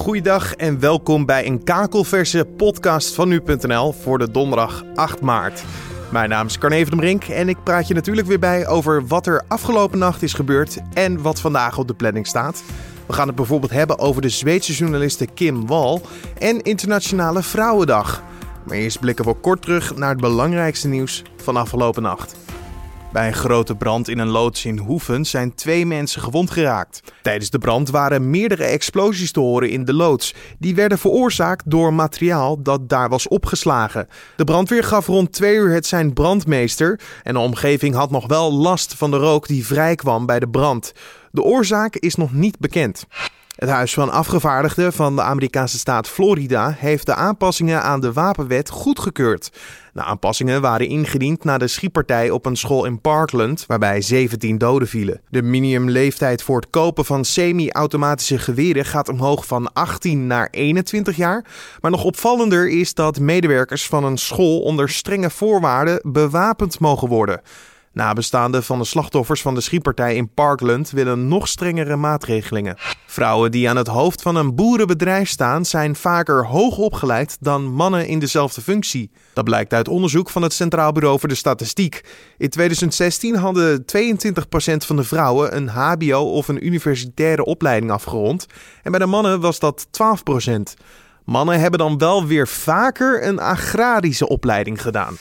Goeiedag en welkom bij een kakelverse podcast van nu.nl voor de donderdag 8 maart. Mijn naam is Carne van Brink en ik praat je natuurlijk weer bij over wat er afgelopen nacht is gebeurd en wat vandaag op de planning staat. We gaan het bijvoorbeeld hebben over de Zweedse journaliste Kim Wall en Internationale Vrouwendag. Maar eerst blikken we kort terug naar het belangrijkste nieuws van afgelopen nacht. Bij een grote brand in een loods in Hoeven zijn twee mensen gewond geraakt. Tijdens de brand waren meerdere explosies te horen in de loods. Die werden veroorzaakt door materiaal dat daar was opgeslagen. De brandweer gaf rond twee uur het zijn brandmeester en de omgeving had nog wel last van de rook die vrijkwam bij de brand. De oorzaak is nog niet bekend. Het Huis van Afgevaardigden van de Amerikaanse staat Florida heeft de aanpassingen aan de wapenwet goedgekeurd. De aanpassingen waren ingediend na de schietpartij op een school in Parkland, waarbij 17 doden vielen. De minimumleeftijd voor het kopen van semi-automatische geweren gaat omhoog van 18 naar 21 jaar. Maar nog opvallender is dat medewerkers van een school onder strenge voorwaarden bewapend mogen worden. Nabestaanden van de slachtoffers van de schietpartij in Parkland willen nog strengere maatregelingen. Vrouwen die aan het hoofd van een boerenbedrijf staan zijn vaker hoog opgeleid dan mannen in dezelfde functie. Dat blijkt uit onderzoek van het Centraal Bureau voor de Statistiek. In 2016 hadden 22% van de vrouwen een HBO of een universitaire opleiding afgerond en bij de mannen was dat 12%. Mannen hebben dan wel weer vaker een agrarische opleiding gedaan.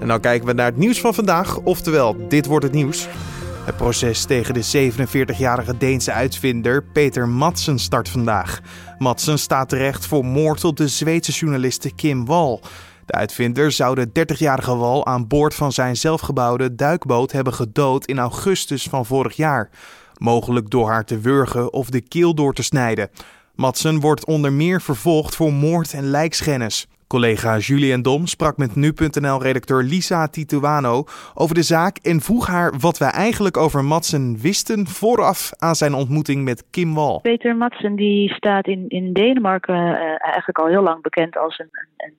En dan kijken we naar het nieuws van vandaag, oftewel dit wordt het nieuws. Het proces tegen de 47-jarige Deense uitvinder Peter Madsen start vandaag. Madsen staat terecht voor moord op de Zweedse journaliste Kim Wall. De uitvinder zou de 30-jarige Wall aan boord van zijn zelfgebouwde duikboot hebben gedood in augustus van vorig jaar. Mogelijk door haar te wurgen of de keel door te snijden. Madsen wordt onder meer vervolgd voor moord en lijkschennis. Collega Julien Dom sprak met nu.nl-redacteur Lisa Tituano over de zaak en vroeg haar wat wij eigenlijk over Madsen wisten vooraf aan zijn ontmoeting met Kim Wall. Peter Madsen die staat in, in Denemarken uh, eigenlijk al heel lang bekend als een, een,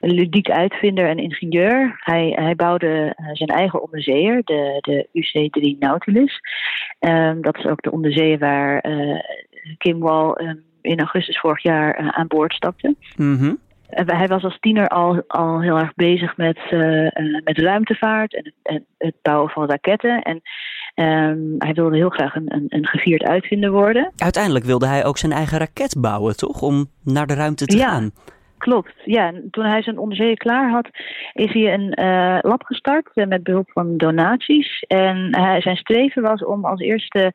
een ludiek uitvinder en ingenieur. Hij, hij bouwde uh, zijn eigen onderzeeër, de, de UC-3 Nautilus. Um, dat is ook de onderzeeër waar uh, Kim Wall um, in augustus vorig jaar aan boord stapte. Mm -hmm. Hij was als tiener al, al heel erg bezig met, uh, met ruimtevaart en, en, het bouwen van raketten. En um, hij wilde heel graag een, een, een, gevierd uitvinder worden. Uiteindelijk wilde hij ook zijn eigen raket bouwen, toch? Om naar de ruimte te ja. gaan. Klopt, ja. Toen hij zijn onderzeeër klaar had, is hij een uh, lab gestart uh, met behulp van donaties. En uh, zijn streven was om als eerste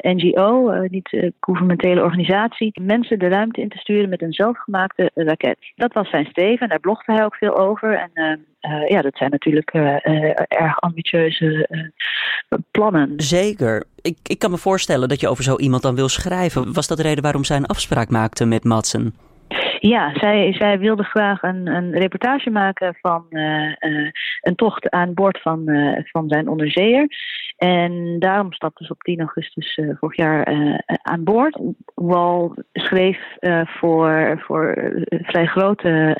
NGO, niet gouvernementele organisatie, mensen de ruimte in te sturen met een zelfgemaakte raket. Dat was zijn streven en daar blogde hij ook veel over. En ja, dat zijn natuurlijk erg ambitieuze plannen. Zeker. Ik, ik kan me voorstellen dat je over zo iemand dan wil schrijven. Was dat de reden waarom zij een afspraak maakte met Madsen? Ja, zij, zij wilde graag een, een reportage maken van uh, uh, een tocht aan boord van, uh, van zijn onderzeeër. En daarom stapte ze op 10 augustus vorig jaar aan boord. Wal schreef voor, voor vrij grote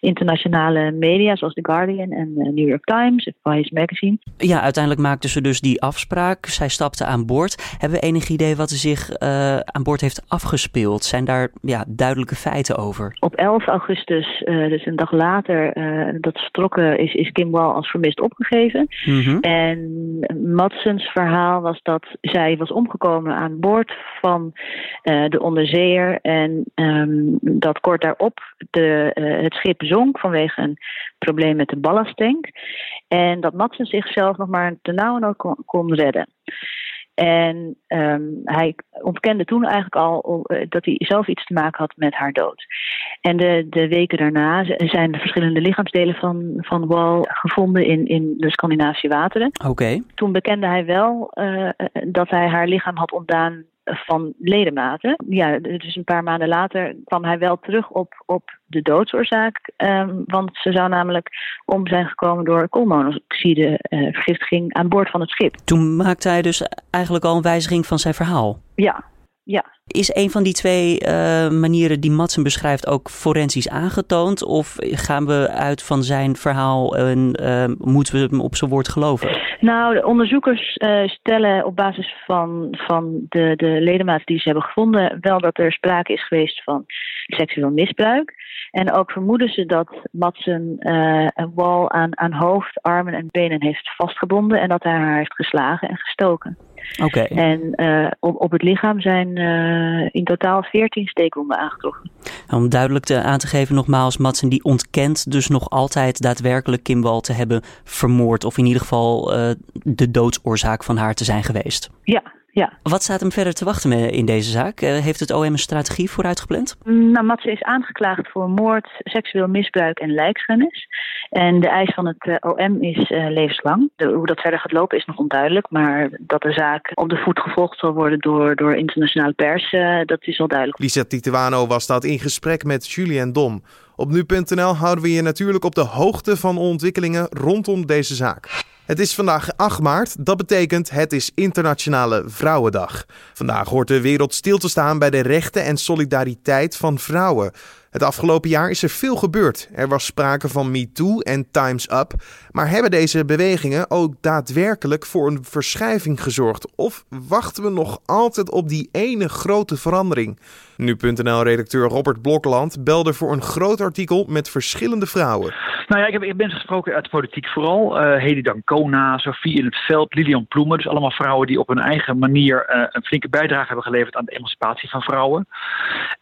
internationale media, zoals The Guardian en New York Times Vice Magazine. Ja, uiteindelijk maakte ze dus die afspraak. Zij stapte aan boord. Hebben we enig idee wat er zich aan boord heeft afgespeeld? Zijn daar ja, duidelijke feiten over? Op 11 augustus, uh, dus een dag later uh, dat ze vertrokken, is, is Kim Wall als vermist opgegeven. Mm -hmm. En Madsens verhaal was dat zij was omgekomen aan boord van uh, de onderzeeër. En um, dat kort daarop de, het schip zonk vanwege een probleem met de ballasttank. En dat Madsens zichzelf nog maar ten nauwe kon, kon redden. En um, hij ontkende toen eigenlijk al uh, dat hij zelf iets te maken had met haar dood. En de, de weken daarna zijn de verschillende lichaamsdelen van, van Wall gevonden in, in de Scandinavische wateren. Oké. Okay. Toen bekende hij wel uh, dat hij haar lichaam had ontdaan van ledematen. Ja, dus een paar maanden later kwam hij wel terug op, op de doodsoorzaak. Um, want ze zou namelijk om zijn gekomen door koolmonoxide uh, vergiftiging aan boord van het schip. Toen maakte hij dus eigenlijk al een wijziging van zijn verhaal. Ja, ja. Is een van die twee uh, manieren die Madsen beschrijft ook forensisch aangetoond? Of gaan we uit van zijn verhaal en uh, moeten we hem op zijn woord geloven? Nou, de onderzoekers uh, stellen op basis van, van de, de ledematen die ze hebben gevonden wel dat er sprake is geweest van seksueel misbruik. En ook vermoeden ze dat Madsen een wal aan, aan hoofd, armen en benen heeft vastgebonden en dat hij haar heeft geslagen en gestoken. Oké. En uh, op, op het lichaam zijn uh, in totaal 14 steekwonden aangetroffen. Om duidelijk te, aan te geven, nogmaals, Madsen die ontkent dus nog altijd daadwerkelijk Kim Wal te hebben vermoord. Of in ieder geval uh, de doodsoorzaak van haar te zijn geweest. Ja, ja. Wat staat hem verder te wachten in deze zaak? heeft het OM een strategie vooruitgepland? Nou, Matze is aangeklaagd voor moord, seksueel misbruik en lijkschennis. En de eis van het uh, OM is uh, levenslang. De, hoe dat verder gaat lopen is nog onduidelijk. Maar dat de zaak op de voet gevolgd zal worden door, door internationale pers, uh, dat is wel duidelijk. Lisa Tituano was dat in gesprek met Julien Dom. Op nu.nl houden we je natuurlijk op de hoogte van ontwikkelingen rondom deze zaak. Het is vandaag 8 maart, dat betekent het is Internationale Vrouwendag. Vandaag hoort de wereld stil te staan bij de rechten en solidariteit van vrouwen. Het afgelopen jaar is er veel gebeurd. Er was sprake van MeToo en Time's Up. Maar hebben deze bewegingen ook daadwerkelijk voor een verschuiving gezorgd? Of wachten we nog altijd op die ene grote verandering? Nu.nl-redacteur Robert Blokland belde voor een groot artikel met verschillende vrouwen. Nou ja, ik heb, ik ben gesproken uit de politiek vooral. Uh, Hedy Dancona, Sophie in het Veld, Lilian Ploemen. Dus allemaal vrouwen die op hun eigen manier uh, een flinke bijdrage hebben geleverd aan de emancipatie van vrouwen.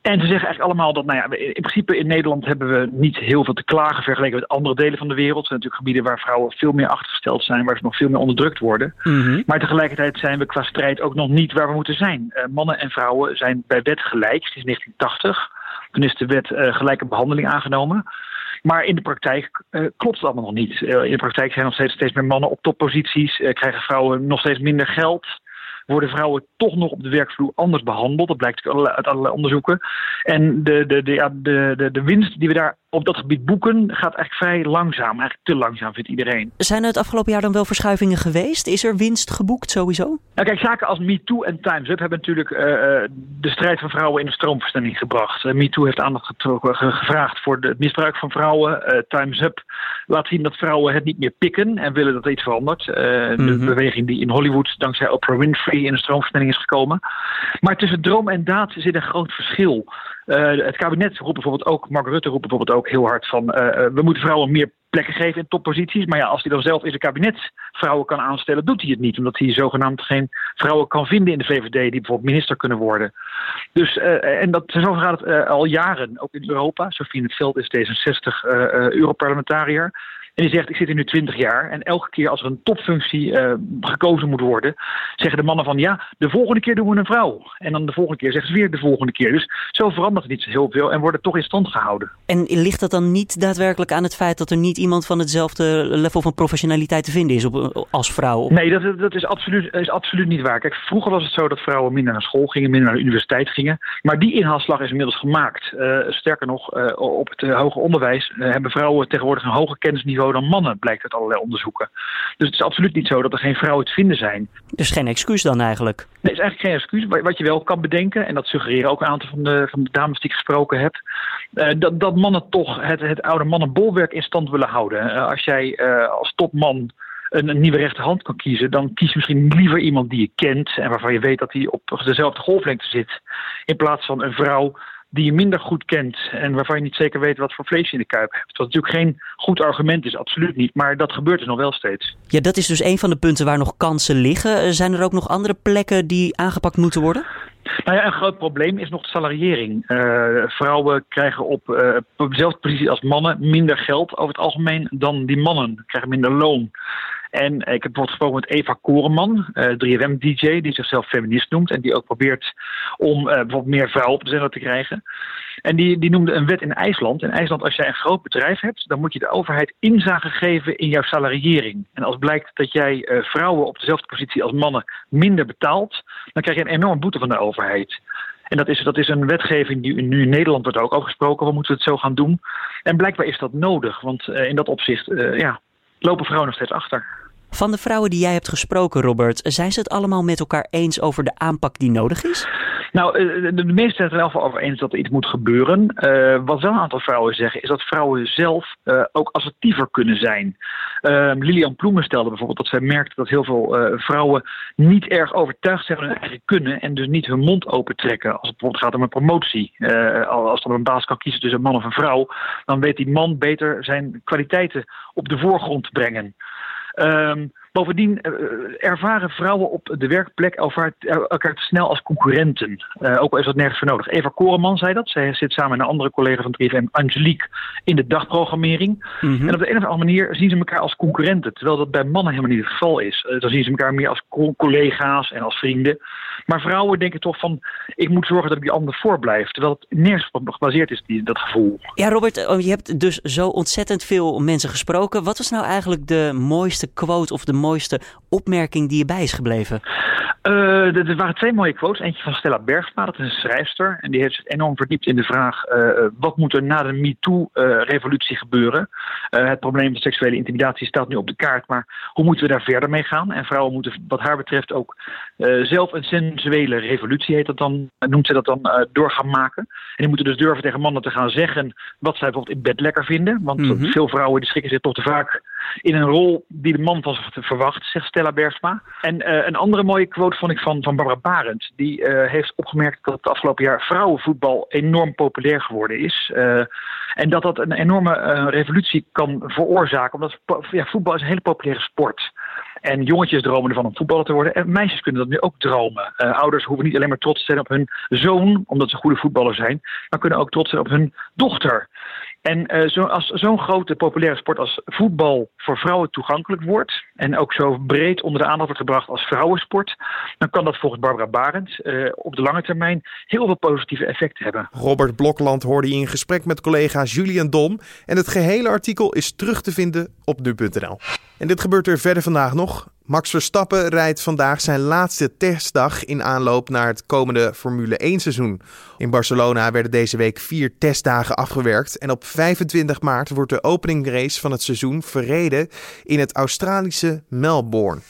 En ze zeggen eigenlijk allemaal dat, nou ja, in principe in Nederland hebben we niet heel veel te klagen vergeleken met andere delen van de wereld. Er zijn natuurlijk gebieden waar vrouwen veel meer achtergesteld zijn, waar ze nog veel meer onderdrukt worden. Mm -hmm. Maar tegelijkertijd zijn we qua strijd ook nog niet waar we moeten zijn. Uh, mannen en vrouwen zijn bij wet gelijk. Is 1980. Toen is de wet gelijke behandeling aangenomen. Maar in de praktijk uh, klopt het allemaal nog niet. Uh, in de praktijk zijn nog steeds, steeds meer mannen op topposities. krijgen vrouwen nog steeds minder geld worden vrouwen toch nog op de werkvloer anders behandeld. Dat blijkt uit allerlei onderzoeken. En de, de, de, ja, de, de, de winst die we daar op dat gebied boeken gaat eigenlijk vrij langzaam. Eigenlijk te langzaam vindt iedereen. Zijn er het afgelopen jaar dan wel verschuivingen geweest? Is er winst geboekt sowieso? Nou kijk, zaken als MeToo en Time's Up hebben natuurlijk uh, de strijd van vrouwen in de stroomversnelling gebracht. Uh, MeToo heeft aandacht getrokken, gevraagd voor de, het misbruik van vrouwen. Uh, Time's Up laat zien dat vrouwen het niet meer pikken en willen dat er iets verandert. De beweging die in Hollywood dankzij Oprah Winfrey in de stroomversnelling is gekomen. Maar tussen droom en daad zit een groot verschil. Het kabinet roept bijvoorbeeld ook, Mark Rutte roept bijvoorbeeld ook heel hard van uh, we moeten vrouwen meer plekken geven in topposities. Maar ja, als hij dan zelf in zijn kabinet vrouwen kan aanstellen, doet hij het niet. Omdat hij zogenaamd geen vrouwen kan vinden in de VVD die bijvoorbeeld minister kunnen worden. Dus, uh, en dat, zo gaat het al jaren, ook in Europa. Sofie in het Veld is D66 Europarlementariër. En die zegt, ik zit hier nu 20 jaar en elke keer als er een topfunctie uh, gekozen moet worden, zeggen de mannen van ja, de volgende keer doen we een vrouw. En dan de volgende keer zeggen ze weer de volgende keer. Dus zo verandert het niet zo heel veel en wordt het toch in stand gehouden. En ligt dat dan niet daadwerkelijk aan het feit dat er niet iemand van hetzelfde level van professionaliteit te vinden is op, als vrouw? Nee, dat, dat is, absoluut, is absoluut niet waar. Kijk, vroeger was het zo dat vrouwen minder naar school gingen, minder naar de universiteit gingen. Maar die inhaalslag is inmiddels gemaakt. Uh, sterker nog, uh, op het hoger onderwijs hebben vrouwen tegenwoordig een hoger kennisniveau dan mannen, blijkt uit allerlei onderzoeken. Dus het is absoluut niet zo dat er geen vrouwen te vinden zijn. Dus geen excuus dan eigenlijk? Nee, het is eigenlijk geen excuus. Wat je wel kan bedenken, en dat suggereren ook een aantal van de, van de dames die ik gesproken heb, uh, dat, dat mannen toch het, het oude mannenbolwerk in stand willen houden. Uh, als jij uh, als topman een, een, nieuwe rechterhand kan kiezen, dan kies je misschien liever iemand die je kent en waarvan je weet dat hij op dezelfde golflengte zit, in plaats van een vrouw die je minder goed kent en waarvan je niet zeker weet wat voor vlees je in de kuip hebt. Wat natuurlijk geen goed argument is, absoluut niet. Maar dat gebeurt dus nog wel steeds. Ja, dat is dus een van de punten waar nog kansen liggen. Zijn er ook nog andere plekken die aangepakt moeten worden? Nou ja, een groot probleem is nog de salariering. Uh, vrouwen krijgen op, uh, dezelfde positie als mannen minder geld over het algemeen dan die mannen. Krijgen minder loon. En ik heb bijvoorbeeld gesproken met Eva Koreman, uh, 3FM-DJ, die zichzelf feminist noemt. En die ook probeert om uh, bijvoorbeeld meer vrouwen op de zender te krijgen. En die, die noemde een wet in IJsland. In IJsland, als jij een groot bedrijf hebt, dan moet je de overheid inzage geven in jouw salariering. En als blijkt dat jij uh, vrouwen op dezelfde positie als mannen minder betaalt, dan krijg je een enorme boete van de overheid. En dat is, dat is een wetgeving die nu in Nederland wordt ook over gesproken. We moeten het zo gaan doen. En blijkbaar is dat nodig, want in dat opzicht ja, lopen vrouwen nog steeds achter. Van de vrouwen die jij hebt gesproken, Robert, zijn ze het allemaal met elkaar eens over de aanpak die nodig is? Nou, de, de meesten zijn het er wel over eens dat er iets moet gebeuren. wat wel een aantal vrouwen zeggen, is dat vrouwen zelf ook assertiever kunnen zijn. Ehm, Lilian Ploemen stelde bijvoorbeeld dat zij merkte dat heel veel vrouwen niet erg overtuigd zijn van hun eigen kunnen en dus niet hun mond opentrekken. Als het bijvoorbeeld gaat om een promotie. als er een baas kan kiezen tussen een man of een vrouw, dan weet die man beter zijn kwaliteiten op de voorgrond te brengen. Um, Bovendien uh, ervaren vrouwen op de werkplek elkaar, te snel als concurrenten. Uh, ook al is dat nergens voor nodig. Eva Koreman zei dat. Zij zit samen met een andere collega van 3FM, Angelique, in de dagprogrammering. Mhm. En op de een of andere manier zien ze elkaar als concurrenten. Terwijl dat bij mannen helemaal niet het geval is. Dan zien ze elkaar meer als collega's en als vrienden. Maar vrouwen denken toch van, ik moet zorgen dat ik die ander voorblijf. Terwijl het nergens op gebaseerd is, die, dat gevoel. Ja, Robert, oh, je hebt dus zo ontzettend veel mensen gesproken. Wat was nou eigenlijk de mooiste quote of de mooiste opmerking die je bij is gebleven? Uh, er waren twee mooie quotes. Eentje van Stella Bergsma, dat is een schrijfster. En die heeft zich enorm verdiept in de vraag: uh, wat moet er na de MeToo-revolutie gebeuren? Uh, het probleem van seksuele intimidatie staat nu op de kaart, maar hoe moeten we daar verder mee gaan? En vrouwen moeten, wat haar betreft, ook zelf een sensuele revolutie, heet dat dan, noemt ze dat dan, door gaan maken. En die moeten dus durven tegen mannen te gaan zeggen wat zij bijvoorbeeld in bed lekker vinden. Want mhm. veel vrouwen die schikken zich toch te vaak in een rol die de man zich verwacht, zegt Stella Bergsma. En een andere mooie quote vond ik van, van Barbara Barend. Die uh, heeft opgemerkt dat het afgelopen jaar vrouwenvoetbal enorm populair geworden is. Uh, en dat dat een enorme revolutie kan veroorzaken. Omdat ja, voetbal is een hele populaire sport. En jongetjes dromen ervan om voetballer te worden. En meisjes kunnen dat nu ook dromen. Ouders hoeven niet alleen maar trots te zijn op hun zoon, omdat ze goede voetballer zijn, maar kunnen ook trots zijn op hun dochter. En uh, zo, als zo'n grote populaire sport als voetbal voor vrouwen toegankelijk wordt. en ook zo breed onder de aandacht wordt gebracht als vrouwensport. dan kan dat volgens Barbara Barend uh, op de lange termijn heel veel positieve effecten hebben. Robert Blokland hoorde in gesprek met collega Julian Dom. En het gehele artikel is terug te vinden op nu.nl. En dit gebeurt er verder vandaag nog. Max Verstappen rijdt vandaag zijn laatste testdag in aanloop naar het komende Formule 1 seizoen. In Barcelona werden deze week vier testdagen afgewerkt en op 25 maart wordt de openingrace van het seizoen verreden in het Australische Melbourne.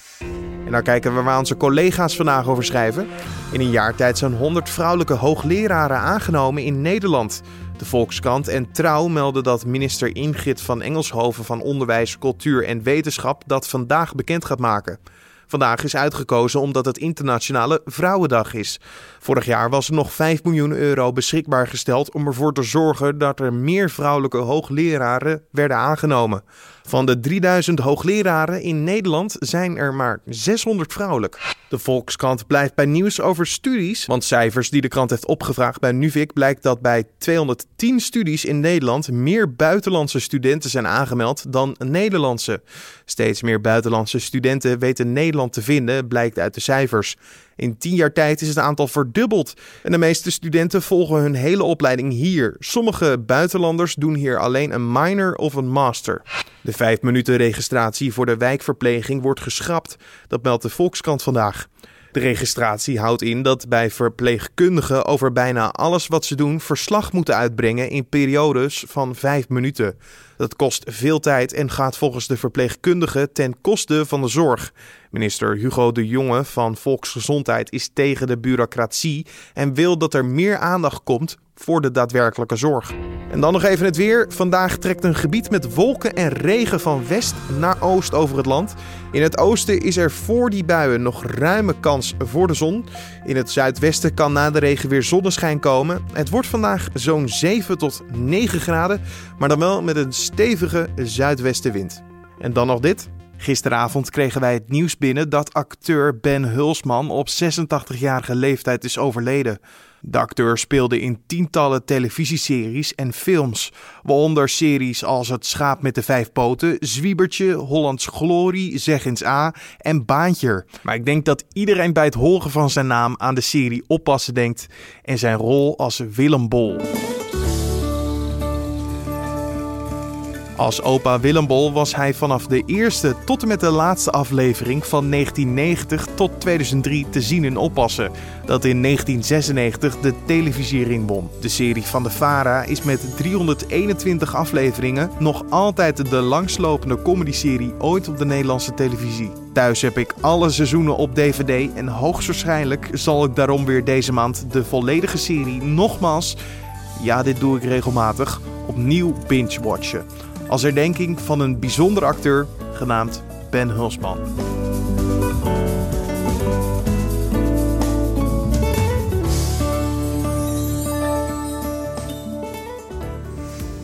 En dan kijken we waar onze collega's vandaag over schrijven. In een jaar tijd zijn 100 vrouwelijke hoogleraren aangenomen in Nederland. De Volkskrant en Trouw melden dat minister Ingrid van Engelshoven van Onderwijs, Cultuur en Wetenschap dat vandaag bekend gaat maken. Vandaag is uitgekozen omdat het Internationale Vrouwendag is. Vorig jaar was er nog 5 miljoen euro beschikbaar gesteld om ervoor te zorgen dat er meer vrouwelijke hoogleraren werden aangenomen. Van de 3000 hoogleraren in Nederland zijn er maar 600 vrouwelijk. De Volkskrant blijft bij nieuws over studies, want cijfers die de krant heeft opgevraagd bij Nuvik blijkt dat bij 210 studies in Nederland meer buitenlandse studenten zijn aangemeld dan Nederlandse. Steeds meer buitenlandse studenten weten Nederland te vinden, blijkt uit de cijfers. In tien jaar tijd is het aantal verdubbeld. En de meeste studenten volgen hun hele opleiding hier. Sommige buitenlanders doen hier alleen een minor of een master. De vijf minuten registratie voor de wijkverpleging wordt geschrapt. Dat meldt de Volkskrant vandaag. De registratie houdt in dat bij verpleegkundigen over bijna alles wat ze doen verslag moeten uitbrengen in periodes van vijf minuten. Dat kost veel tijd en gaat volgens de verpleegkundigen ten koste van de zorg. Minister Hugo de Jonge van Volksgezondheid is tegen de bureaucratie en wil dat er meer aandacht komt voor de daadwerkelijke zorg. En dan nog even het weer. Vandaag trekt een gebied met wolken en regen van west naar oost over het land. In het oosten is er voor die buien nog ruime kans voor de zon. In het zuidwesten kan na de regen weer zonneschijn komen. Het wordt vandaag zo'n 7 tot 9 graden, maar dan wel met een stevige zuidwestenwind. En dan nog dit. Gisteravond kregen wij het nieuws binnen dat acteur Ben Hulsman op 86-jarige leeftijd is overleden. De acteur speelde in tientallen televisieseries en films, waaronder series als Het Schaap met de Vijf Poten, Zwiebertje, Hollands Glorie, Zeg eens A en Baantje. Maar ik denk dat iedereen bij het horen van zijn naam aan de serie Oppassen denkt en zijn rol als Willem Bol. Als opa Willem Bol was hij vanaf de eerste tot en met de laatste aflevering van 1990 tot 2003 te zien in Oppassen, dat in 1996 de televisiering won. De serie van de Vara is met 321 afleveringen nog altijd de langslopende comedyserie ooit op de Nederlandse televisie. Thuis heb ik alle seizoenen op DVD en hoogstwaarschijnlijk zal ik daarom weer deze maand de volledige serie nogmaals, ja dit doe ik regelmatig, opnieuw binge-watchen als herdenking van een bijzonder acteur genaamd Ben Hulsman.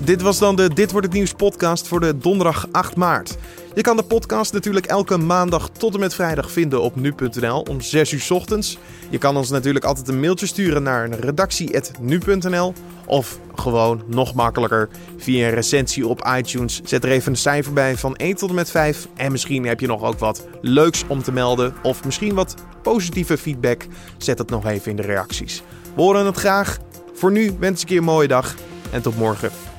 Dit was dan de Dit wordt het nieuws podcast voor de donderdag 8 maart. Je kan de podcast natuurlijk elke maandag tot en met vrijdag vinden op nu.nl om 6 uur ochtends. Je kan ons natuurlijk altijd een mailtje sturen naar redactie.nu.nl of gewoon nog makkelijker via een recensie op iTunes. Zet er even een cijfer bij van 1 tot en met 5. En misschien heb je nog ook wat leuks om te melden. Of misschien wat positieve feedback. Zet het nog even in de reacties. We horen het graag. Voor nu wens ik je een mooie dag en tot morgen.